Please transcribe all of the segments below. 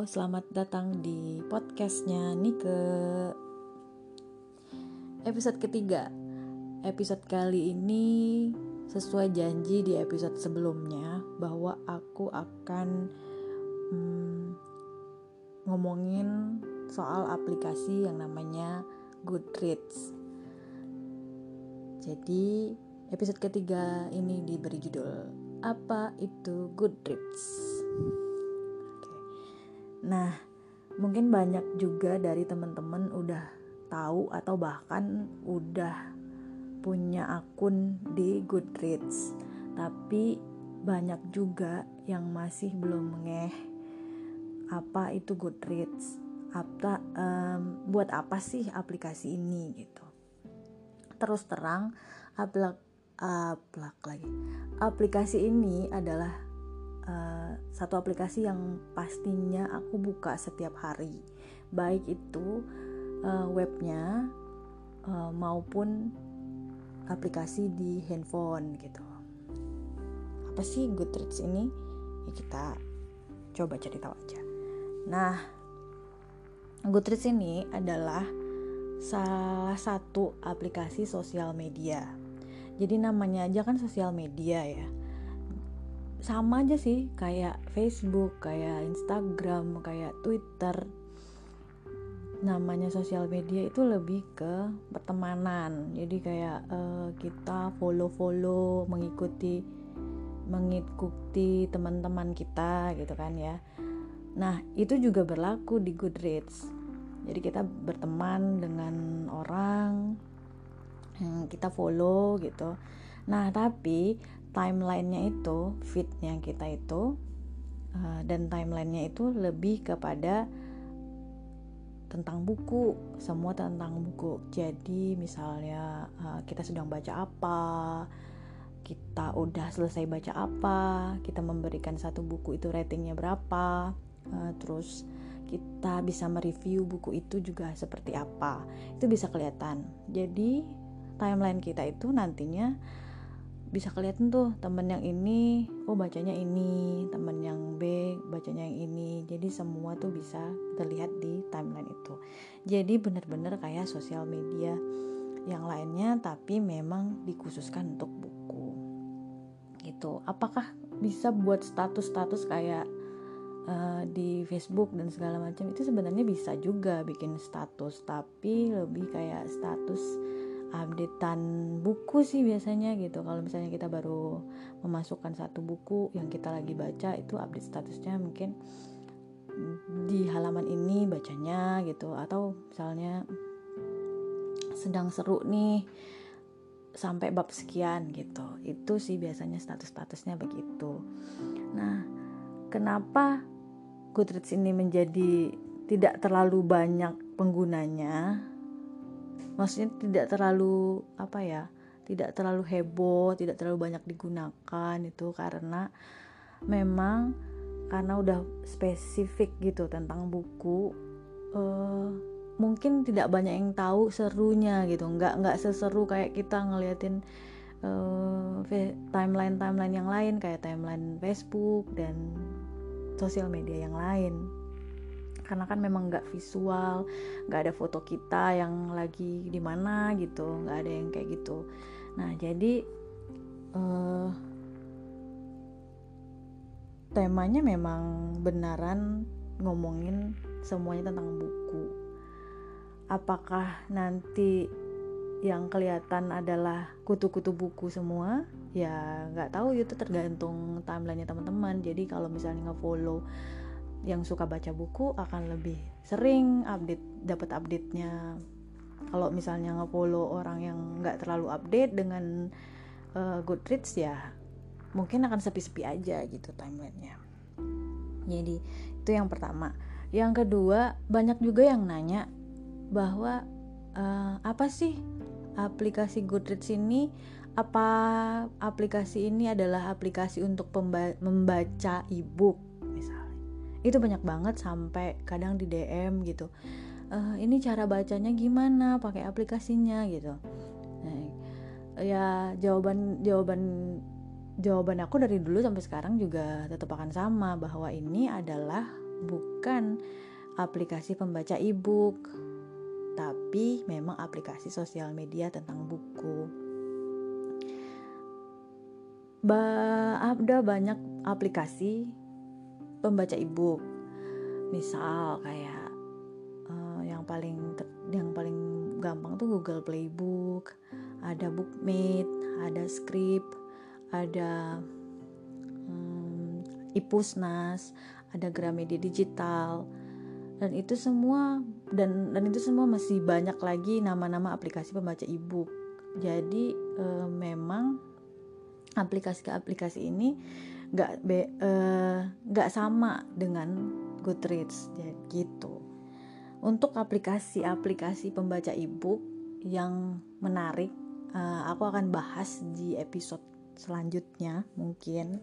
selamat datang di podcastnya Nike. Episode ketiga. Episode kali ini sesuai janji di episode sebelumnya Bahwa aku akan hmm, ngomongin soal aplikasi yang namanya Goodreads. Jadi episode ketiga ini diberi judul Apa itu Goodreads? Nah, mungkin banyak juga dari teman-teman udah tahu atau bahkan udah punya akun di Goodreads. Tapi banyak juga yang masih belum ngeh apa itu Goodreads. Apa um, buat apa sih aplikasi ini gitu. Terus terang, aplak aplak lagi. Aplikasi ini adalah uh, satu aplikasi yang pastinya aku buka setiap hari. Baik itu uh, webnya uh, maupun aplikasi di handphone gitu. Apa sih Goodreads ini? Ya kita coba cari tahu aja. Nah Goodreads ini adalah salah satu aplikasi sosial media. Jadi namanya aja kan sosial media ya sama aja sih kayak Facebook, kayak Instagram, kayak Twitter. Namanya sosial media itu lebih ke pertemanan. Jadi kayak uh, kita follow-follow, mengikuti mengikuti teman-teman kita gitu kan ya. Nah, itu juga berlaku di Goodreads. Jadi kita berteman dengan orang yang kita follow gitu. Nah, tapi timelinenya itu fitnya kita itu uh, dan timelinenya itu lebih kepada tentang buku semua tentang buku. Jadi misalnya uh, kita sedang baca apa kita udah selesai baca apa kita memberikan satu buku itu ratingnya berapa uh, terus kita bisa mereview buku itu juga seperti apa. Itu bisa kelihatan. Jadi timeline kita itu nantinya bisa kelihatan tuh temen yang ini oh bacanya ini temen yang B bacanya yang ini. Jadi semua tuh bisa terlihat di timeline itu. Jadi bener-bener kayak sosial media yang lainnya tapi memang dikhususkan untuk buku. Gitu. Apakah bisa buat status-status kayak uh, di Facebook dan segala macam itu sebenarnya bisa juga bikin status. Tapi lebih kayak status updatean buku sih biasanya gitu. Kalau misalnya kita baru memasukkan satu buku yang kita lagi baca itu update statusnya mungkin di halaman ini bacanya gitu. Atau misalnya sedang seru nih sampai bab sekian gitu. Itu sih biasanya status-statusnya begitu. Nah kenapa Goodreads ini menjadi tidak terlalu banyak penggunanya maksudnya tidak terlalu apa ya tidak terlalu heboh tidak terlalu banyak digunakan itu karena memang karena udah spesifik gitu tentang buku uh, mungkin tidak banyak yang tahu serunya gitu. Nggak nggak seseru kayak kita ngeliatin uh, timeline timeline yang lain kayak timeline Facebook dan sosial media yang lain karena kan memang nggak visual nggak ada foto kita yang lagi di mana gitu nggak ada yang kayak gitu. Nah jadi uh, temanya memang benaran ngomongin semuanya tentang buku. Apakah nanti yang kelihatan adalah kutu-kutu buku semua? Ya nggak tahu. Itu tergantung timelinenya teman-teman. Jadi kalau misalnya nge-follow yang suka baca buku akan lebih sering update dapat update-nya. Kalau misalnya nge-follow orang yang nggak terlalu update dengan uh, Goodreads ya mungkin akan sepi-sepi aja gitu timelinenya. Jadi itu yang pertama. Yang kedua banyak juga yang nanya bahwa uh, apa sih aplikasi Goodreads ini? Apa aplikasi ini adalah aplikasi untuk membaca e-book itu banyak banget sampai kadang di DM gitu. Uh, ini cara bacanya gimana? Pakai aplikasinya gitu. Nah, ya jawaban jawaban jawaban aku dari dulu sampai sekarang juga tetap akan sama bahwa ini adalah bukan aplikasi pembaca e-book tapi memang aplikasi sosial media tentang buku. Ba ada banyak aplikasi pembaca e-book. Misal kayak uh, yang paling yang paling gampang tuh Google Playbook ada Bookmate ada Script ada um, Ipusnas ada Gramedia Digital. Dan itu semua dan dan itu semua masih banyak lagi nama-nama aplikasi pembaca e-book. Jadi e, memang aplikasi ke aplikasi ini nggak nggak e, sama dengan Goodreads. Jadi gitu. Untuk aplikasi-aplikasi pembaca e-book yang menarik e, aku akan bahas di episode selanjutnya mungkin.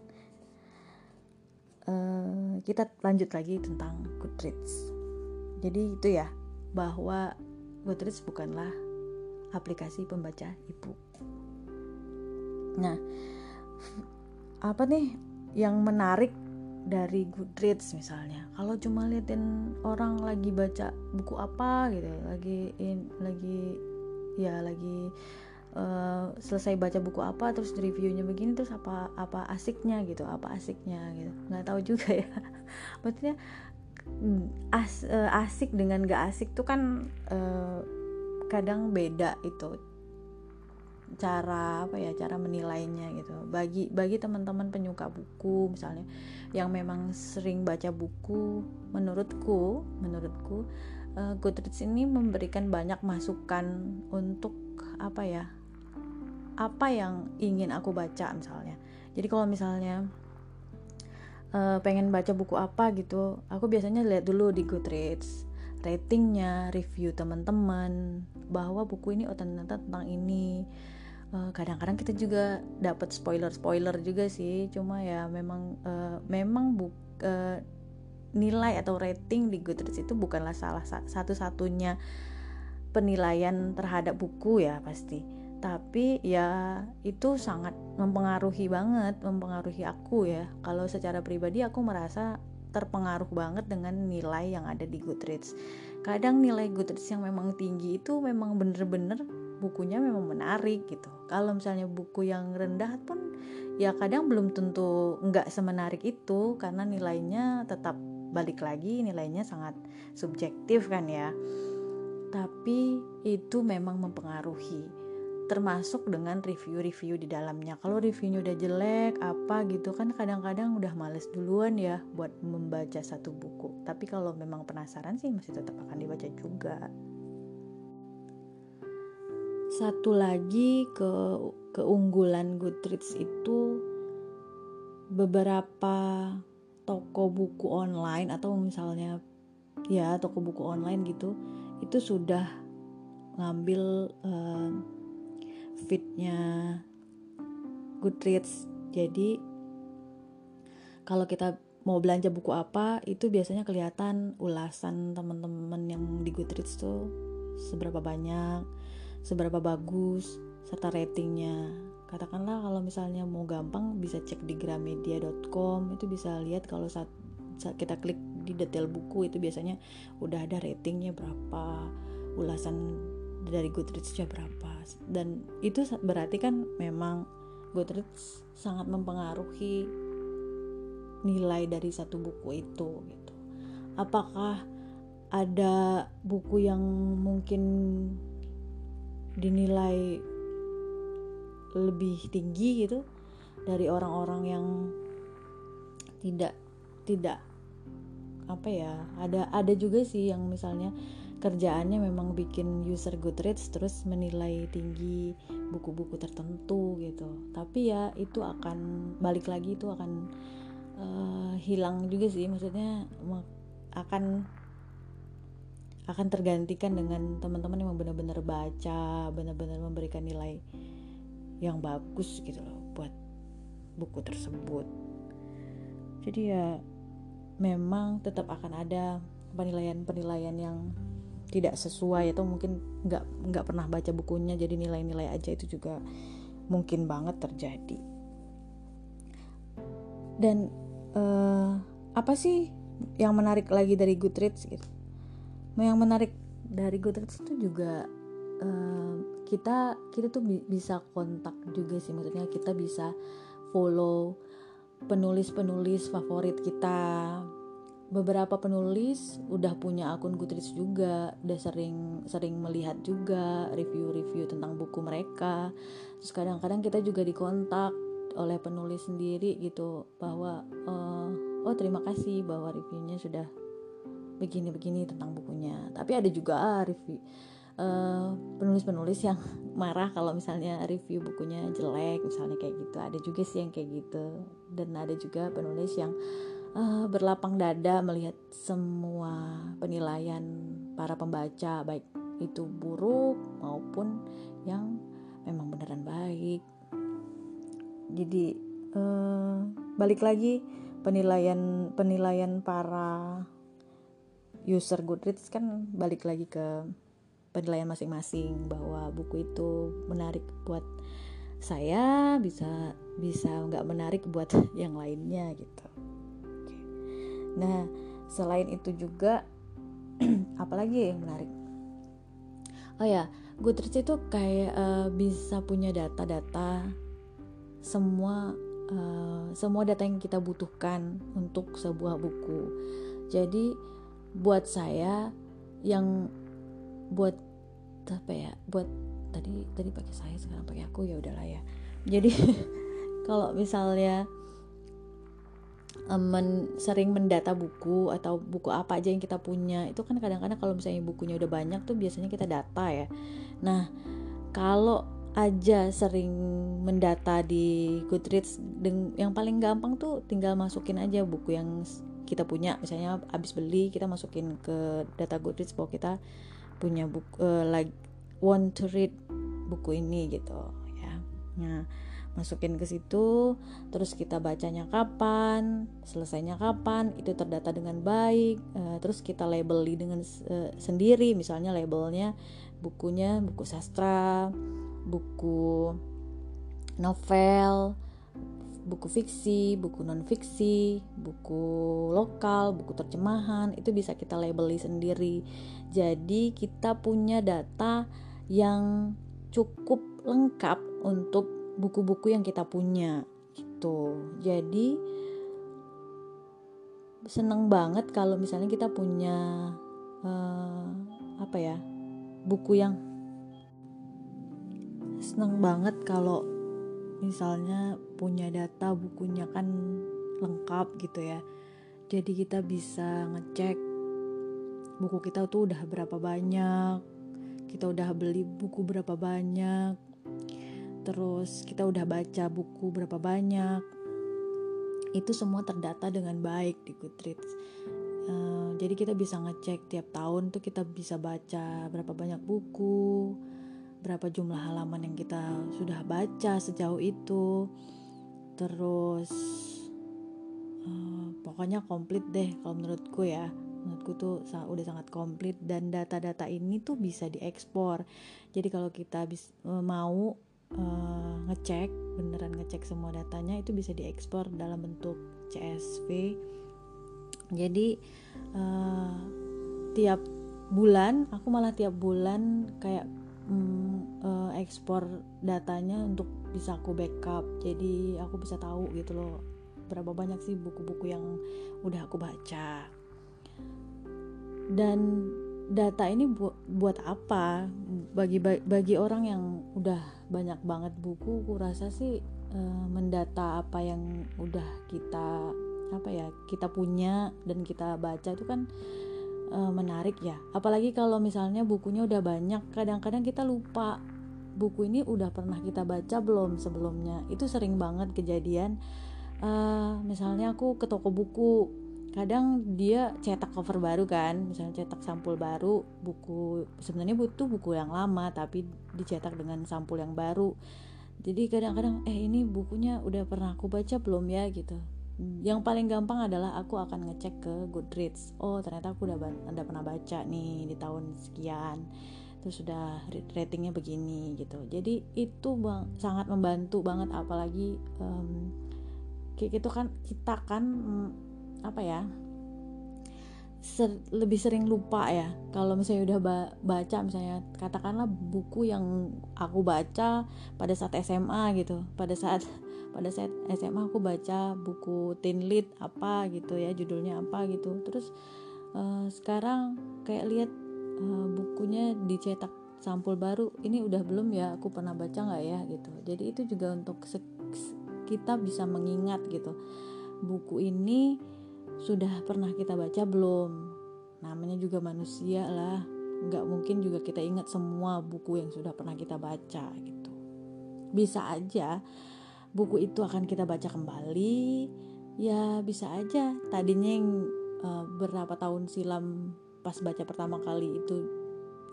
Uh, kita lanjut lagi tentang Goodreads. Jadi itu ya bahwa Goodreads bukanlah aplikasi pembaca e-book nah apa nih yang menarik dari Goodreads misalnya? Kalau cuma liatin orang lagi baca buku apa gitu lagi in, lagi ya lagi uh, selesai baca buku apa terus reviewnya begini terus apa apa asiknya gitu apa asiknya gitu. Nggak tahu juga ya. Maksudnya as, uh, asik dengan gak asik tuh kan uh, kadang beda itu cara apa ya cara menilainya gitu. Bagi bagi teman-teman penyuka buku misalnya yang memang sering baca buku menurutku menurutku uh, Goodreads ini memberikan banyak masukan untuk apa ya apa yang ingin aku baca misalnya. Jadi kalau misalnya uh, pengen baca buku apa gitu aku biasanya lihat dulu di Goodreads ratingnya review teman-teman bahwa buku ini oh ternyata tentang ini kadang-kadang kita juga dapat spoiler spoiler juga sih. Cuma ya memang uh, memang buk uh, nilai atau rating di Goodreads itu bukanlah salah satu-satunya penilaian terhadap buku ya pasti. Tapi ya itu sangat mempengaruhi banget mempengaruhi aku ya. Kalau secara pribadi aku merasa terpengaruh banget dengan nilai yang ada di Goodreads. Kadang nilai Goodreads yang memang tinggi itu memang bener-bener bukunya memang menarik gitu kalau misalnya buku yang rendah pun ya kadang belum tentu nggak semenarik itu karena nilainya tetap balik lagi nilainya sangat subjektif kan ya tapi itu memang mempengaruhi termasuk dengan review-review di dalamnya. Kalau reviewnya udah jelek apa gitu kan kadang-kadang udah males duluan ya buat membaca satu buku. Tapi kalau memang penasaran sih masih tetap akan dibaca juga. Satu lagi ke keunggulan Goodreads itu beberapa toko buku online atau misalnya ya toko buku online gitu itu sudah ngambil uh, fitnya Goodreads. Jadi kalau kita mau belanja buku apa itu biasanya kelihatan ulasan teman-teman yang di Goodreads tuh seberapa banyak seberapa bagus serta ratingnya. Katakanlah kalau misalnya mau gampang bisa cek di gramedia.com itu bisa lihat kalau saat, saat kita klik di detail buku itu biasanya udah ada ratingnya berapa ulasan dari Goodreads-nya berapa. Dan itu berarti kan memang Goodreads sangat mempengaruhi nilai dari satu buku itu gitu. Apakah ada buku yang mungkin dinilai lebih tinggi gitu dari orang-orang yang tidak tidak apa ya ada ada juga sih yang misalnya kerjaannya memang bikin user Goodreads terus menilai tinggi buku-buku tertentu gitu. Tapi ya itu akan balik lagi itu akan uh, hilang juga sih. Maksudnya akan akan tergantikan dengan teman-teman yang benar-benar baca benar-benar memberikan nilai yang bagus gitu loh buat buku tersebut. Jadi ya memang tetap akan ada penilaian-penilaian yang tidak sesuai atau mungkin nggak nggak pernah baca bukunya jadi nilai-nilai aja itu juga mungkin banget terjadi. Dan uh, apa sih yang menarik lagi dari Goodreads gitu yang menarik dari Goodreads itu juga uh, kita kita tuh bisa kontak juga sih maksudnya kita bisa follow penulis-penulis favorit kita beberapa penulis udah punya akun Goodreads juga, udah sering sering melihat juga review-review tentang buku mereka. Terus kadang-kadang kita juga dikontak oleh penulis sendiri gitu bahwa uh, oh terima kasih bahwa reviewnya sudah begini-begini tentang bukunya. Tapi ada juga review uh, penulis-penulis yang marah kalau misalnya review bukunya jelek misalnya kayak gitu. Ada juga sih yang kayak gitu. Dan ada juga penulis yang uh, berlapang dada melihat semua penilaian para pembaca baik itu buruk maupun yang memang beneran baik jadi uh, balik lagi penilaian penilaian para user Goodreads kan balik lagi ke penilaian masing-masing bahwa buku itu menarik buat saya bisa bisa nggak menarik buat yang lainnya gitu Nah, selain itu juga apalagi yang menarik? Oh ya, Goodreads itu kayak uh, bisa punya data-data semua uh, semua data yang kita butuhkan untuk sebuah buku. Jadi buat saya yang buat apa ya? Buat tadi tadi pakai saya sekarang pakai aku ya udahlah ya. Jadi kalau misalnya men, sering mendata buku atau buku apa aja yang kita punya itu kan kadang-kadang kalau misalnya bukunya udah banyak tuh biasanya kita data ya nah kalau aja sering mendata di Goodreads yang paling gampang tuh tinggal masukin aja buku yang kita punya misalnya abis beli kita masukin ke data Goodreads bahwa kita punya buku uh, like want to read buku ini gitu ya. Nah masukin ke situ terus kita bacanya kapan selesainya kapan itu terdata dengan baik uh, terus kita labeli dengan uh, sendiri misalnya labelnya bukunya buku sastra buku novel buku fiksi, buku non fiksi, buku lokal, buku terjemahan itu bisa kita labeli sendiri. Jadi kita punya data yang cukup lengkap untuk buku-buku yang kita punya gitu jadi seneng banget kalau misalnya kita punya uh, apa ya buku yang seneng banget kalau misalnya punya data bukunya kan lengkap gitu ya. Jadi kita bisa ngecek buku kita tuh udah berapa banyak kita udah beli buku berapa banyak terus kita udah baca buku berapa banyak. Itu semua terdata dengan baik di Goodreads. Uh, jadi kita bisa ngecek tiap tahun tuh kita bisa baca berapa banyak buku berapa jumlah halaman yang kita sudah baca sejauh itu. Terus uh, pokoknya komplit deh kalau menurutku ya. Menurutku tuh udah sangat komplit dan data-data ini tuh bisa diekspor. Jadi kalau kita bis, uh, mau uh, ngecek beneran ngecek semua datanya itu bisa diekspor dalam bentuk CSV jadi uh, tiap bulan aku malah tiap bulan kayak um, uh, ekspor datanya untuk bisa aku backup. Jadi aku bisa tahu gitu loh berapa banyak sih buku-buku yang udah aku baca. Dan data ini bu buat apa? Bagi bagi orang yang udah banyak banget buku kurasa sih e, mendata apa yang udah kita apa ya kita punya dan kita baca itu kan e, menarik ya. Apalagi kalau misalnya bukunya udah banyak kadang-kadang kita lupa. Buku ini udah pernah kita baca belum sebelumnya? Itu sering banget kejadian. E, misalnya aku ke toko buku. Kadang dia cetak cover baru kan misalnya cetak sampul baru buku sebenarnya butuh buku yang lama tapi dicetak dengan sampul yang baru. Jadi kadang-kadang eh ini bukunya udah pernah aku baca belum ya? gitu yang paling gampang adalah aku akan ngecek ke Goodreads. Oh ternyata aku udah udah pernah baca nih di tahun sekian. Terus sudah ratingnya begini gitu. Jadi itu bang sangat membantu banget. Apalagi um, kayak gitu kan kita kan apa ya ser lebih sering lupa ya. Kalau misalnya udah ba baca misalnya katakanlah buku yang aku baca pada saat SMA gitu pada saat pada saat SMA aku baca buku Teen Lead apa gitu ya judulnya apa gitu. Terus uh, sekarang kayak lihat uh, bukunya dicetak sampul baru ini udah belum ya aku pernah baca nggak ya gitu. Jadi itu juga untuk kita bisa mengingat gitu. Buku ini sudah pernah kita baca belum? Namanya juga manusia lah. Nggak mungkin juga kita ingat semua buku yang sudah pernah kita baca gitu. Bisa aja buku itu akan kita baca kembali. Ya bisa aja. Tadinya yang uh, berapa tahun silam pas baca pertama kali itu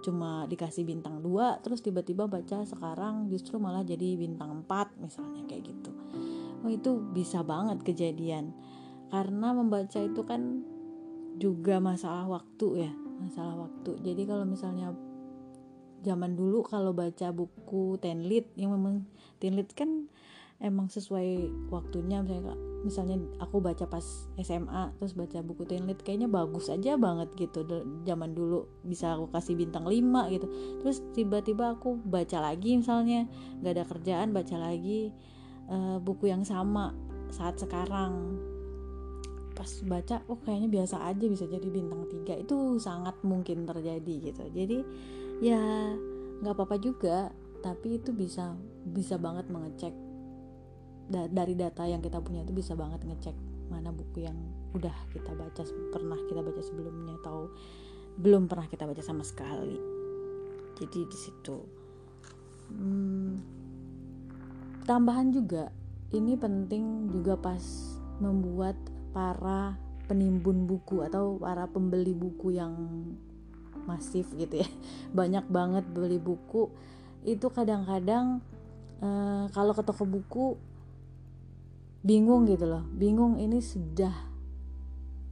cuma dikasih bintang 2 terus tiba-tiba baca sekarang justru malah jadi bintang 4 misalnya kayak gitu. Oh itu bisa banget kejadian. Karena membaca itu kan juga masalah waktu ya masalah waktu. Jadi kalau misalnya zaman dulu kalau baca buku tenlit yang memang tenlit kan emang sesuai waktunya misalnya misalnya aku baca pas SMA terus baca buku tenlit kayaknya bagus aja banget gitu. Zaman dulu bisa aku kasih bintang 5 gitu. Terus tiba-tiba aku baca lagi misalnya nggak ada kerjaan baca lagi uh, buku yang sama saat sekarang. Pas baca oh kayaknya biasa aja bisa jadi bintang tiga. Itu sangat mungkin terjadi gitu. Jadi ya nggak apa-apa juga tapi itu bisa bisa banget mengecek da dari data yang kita punya itu bisa banget ngecek mana buku yang udah kita baca pernah kita baca sebelumnya atau belum pernah kita baca sama sekali. Jadi di situ hmm, tambahan juga ini penting juga pas membuat para penimbun buku atau para pembeli buku yang masif gitu ya. Banyak banget beli buku. Itu kadang-kadang e, kalau ke toko buku bingung gitu loh. Bingung ini sudah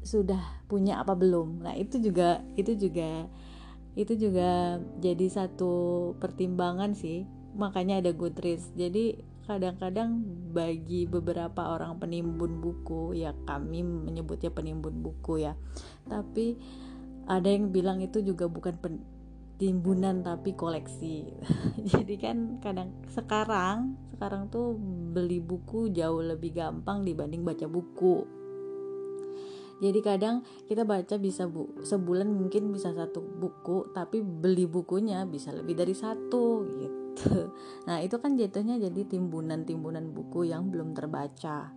sudah punya apa belum. Nah itu juga itu juga itu juga jadi satu pertimbangan sih. Makanya ada Goodreads. Jadi kadang-kadang bagi beberapa orang penimbun buku ya kami menyebutnya penimbun buku ya. Tapi ada yang bilang itu juga bukan timbunan tapi koleksi. Jadi kan kadang sekarang sekarang tuh beli buku jauh lebih gampang dibanding baca buku. Jadi kadang kita baca bisa bu sebulan mungkin bisa satu buku tapi beli bukunya bisa lebih dari satu gitu. Nah itu kan jatuhnya jadi timbunan-timbunan buku yang belum terbaca.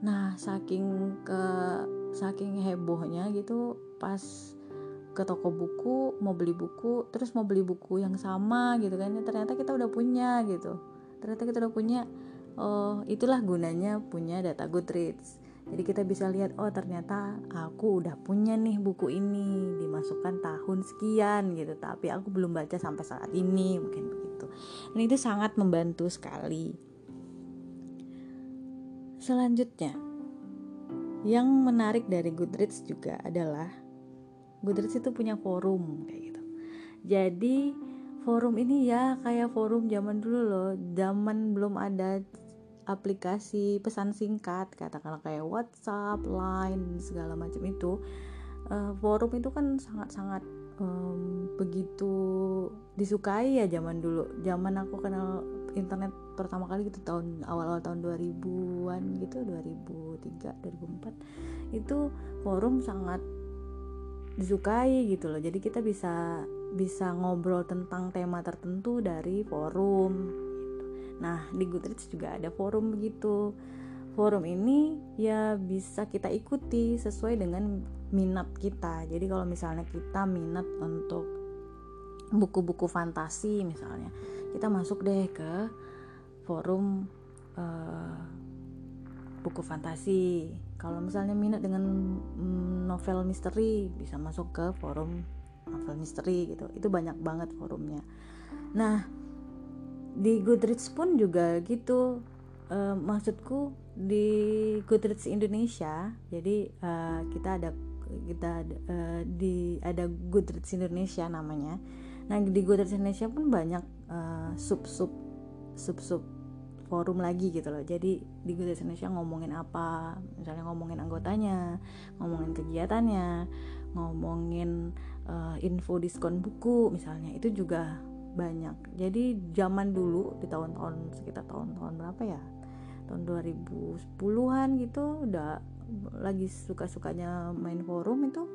Nah saking ke saking hebohnya gitu pas ke toko buku mau beli buku terus mau beli buku yang sama gitu kan ternyata kita udah punya gitu ternyata kita udah punya oh itulah gunanya punya data Goodreads. Jadi kita bisa lihat oh ternyata aku udah punya nih buku ini dimasukkan tahun sekian gitu tapi aku belum baca sampai saat ini mungkin begitu. Dan itu sangat membantu sekali. Selanjutnya yang menarik dari Goodreads juga adalah Goodreads itu punya forum kayak gitu. Jadi forum ini ya kayak forum zaman dulu loh. Zaman belum ada aplikasi pesan singkat katakanlah kayak WhatsApp, Line segala macam itu. Uh, forum itu kan sangat-sangat um, begitu disukai ya zaman dulu. Zaman aku kenal internet pertama kali gitu tahun awal-awal tahun 2000-an gitu 2003 2004 itu forum sangat disukai gitu loh. Jadi kita bisa bisa ngobrol tentang tema tertentu dari forum Nah, di Goodreads juga ada forum begitu. Forum ini ya bisa kita ikuti sesuai dengan minat kita. Jadi kalau misalnya kita minat untuk buku-buku fantasi misalnya, kita masuk deh ke forum uh, buku fantasi. Kalau misalnya minat dengan mm, novel misteri, bisa masuk ke forum novel misteri gitu. Itu banyak banget forumnya. Nah, di Goodreads pun juga gitu. Uh, maksudku di Goodreads Indonesia jadi uh, kita ada kita uh, di ada Goodreads Indonesia namanya. Nah di Goodreads Indonesia pun banyak uh, sub sub sub sub forum lagi gitu loh. Jadi di Goodreads Indonesia ngomongin apa? Misalnya ngomongin anggotanya ngomongin kegiatannya ngomongin uh, info diskon buku misalnya itu juga banyak. Jadi zaman dulu di tahun-tahun sekitar tahun-tahun berapa ya? Tahun 2010-an gitu udah lagi suka-sukanya main forum itu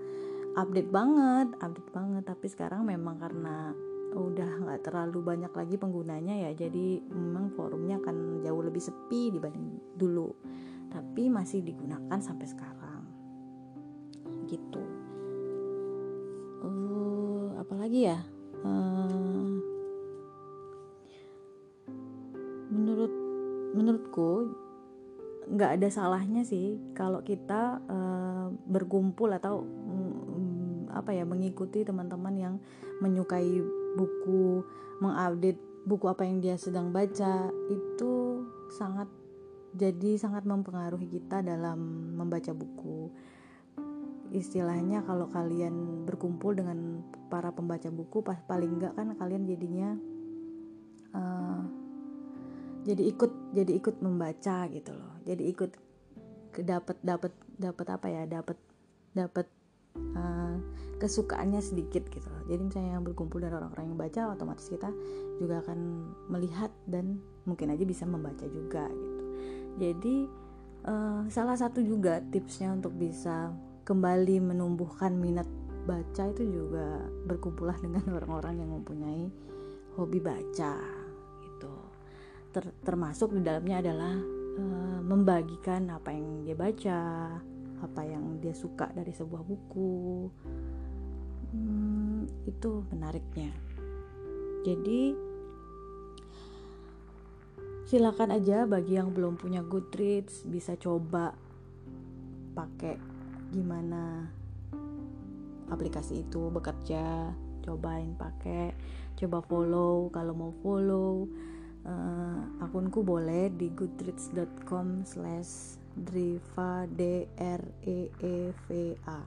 update banget update banget. Tapi sekarang memang karena udah nggak terlalu banyak lagi penggunanya ya jadi memang forumnya akan jauh lebih sepi dibanding dulu. Tapi masih digunakan sampai sekarang. Gitu apalagi ya uh, menurut menurutku nggak ada salahnya sih kalau kita uh, berkumpul atau um, apa ya mengikuti teman-teman yang menyukai buku mengupdate buku apa yang dia sedang baca. Itu sangat jadi sangat mempengaruhi kita dalam membaca buku istilahnya kalau kalian berkumpul dengan para pembaca buku pas paling enggak kan kalian jadinya uh, jadi ikut jadi ikut membaca gitu loh jadi ikut dapat dapat dapat apa ya dapat dapat uh, kesukaannya sedikit gitu loh. Jadi misalnya yang berkumpul dengan orang-orang yang baca otomatis kita juga akan melihat dan mungkin aja bisa membaca juga gitu. Jadi uh, salah satu juga tipsnya untuk bisa kembali menumbuhkan minat baca itu juga berkumpullah dengan orang-orang yang mempunyai hobi baca gitu. Ter termasuk di dalamnya adalah uh, membagikan apa yang dia baca, apa yang dia suka dari sebuah buku hmm, itu menariknya jadi silakan aja bagi yang belum punya Goodreads bisa coba pakai gimana aplikasi itu bekerja cobain pakai coba follow. Kalau mau follow uh, akunku boleh di goodreads.com slash driva d r e e v a.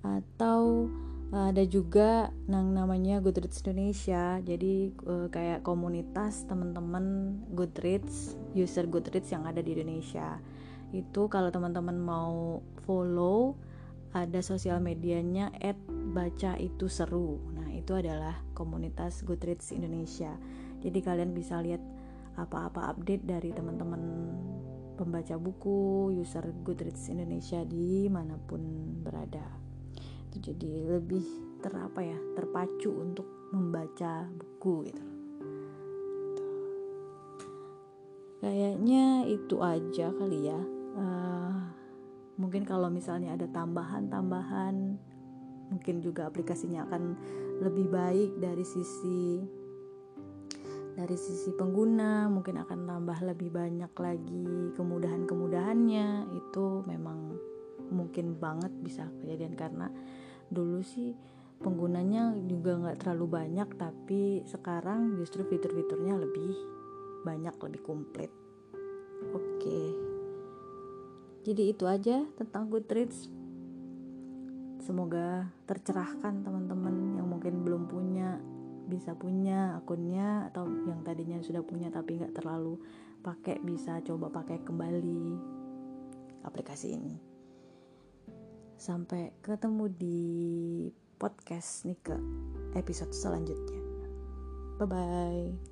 Atau eh, ada juga yang namanya Goodreads Indonesia. Jadi uh, kayak komunitas teman-teman Goodreads user Goodreads yang ada di Indonesia itu kalau teman-teman mau follow ada sosial medianya at baca itu seru. Nah itu adalah komunitas Goodreads Indonesia. Jadi kalian bisa lihat apa-apa update dari teman-teman pembaca buku user Goodreads Indonesia di mana pun berada. Itu jadi lebih terapa ya terpacu untuk membaca buku gitu. Kayaknya itu aja kali ya uh, mungkin kalau misalnya ada tambahan-tambahan mungkin juga aplikasinya akan lebih baik dari sisi dari sisi pengguna mungkin akan tambah lebih banyak lagi kemudahan-kemudahannya. Itu memang mungkin banget bisa kejadian karena dulu sih penggunanya juga nggak terlalu banyak tapi sekarang justru fitur-fiturnya lebih banyak lebih komplit. Oke jadi itu aja tentang Goodreads semoga tercerahkan teman-teman yang mungkin belum punya bisa punya akunnya atau yang tadinya sudah punya tapi nggak terlalu pakai bisa coba pakai kembali aplikasi ini Sampai ketemu di podcast nih ke episode selanjutnya. Bye bye.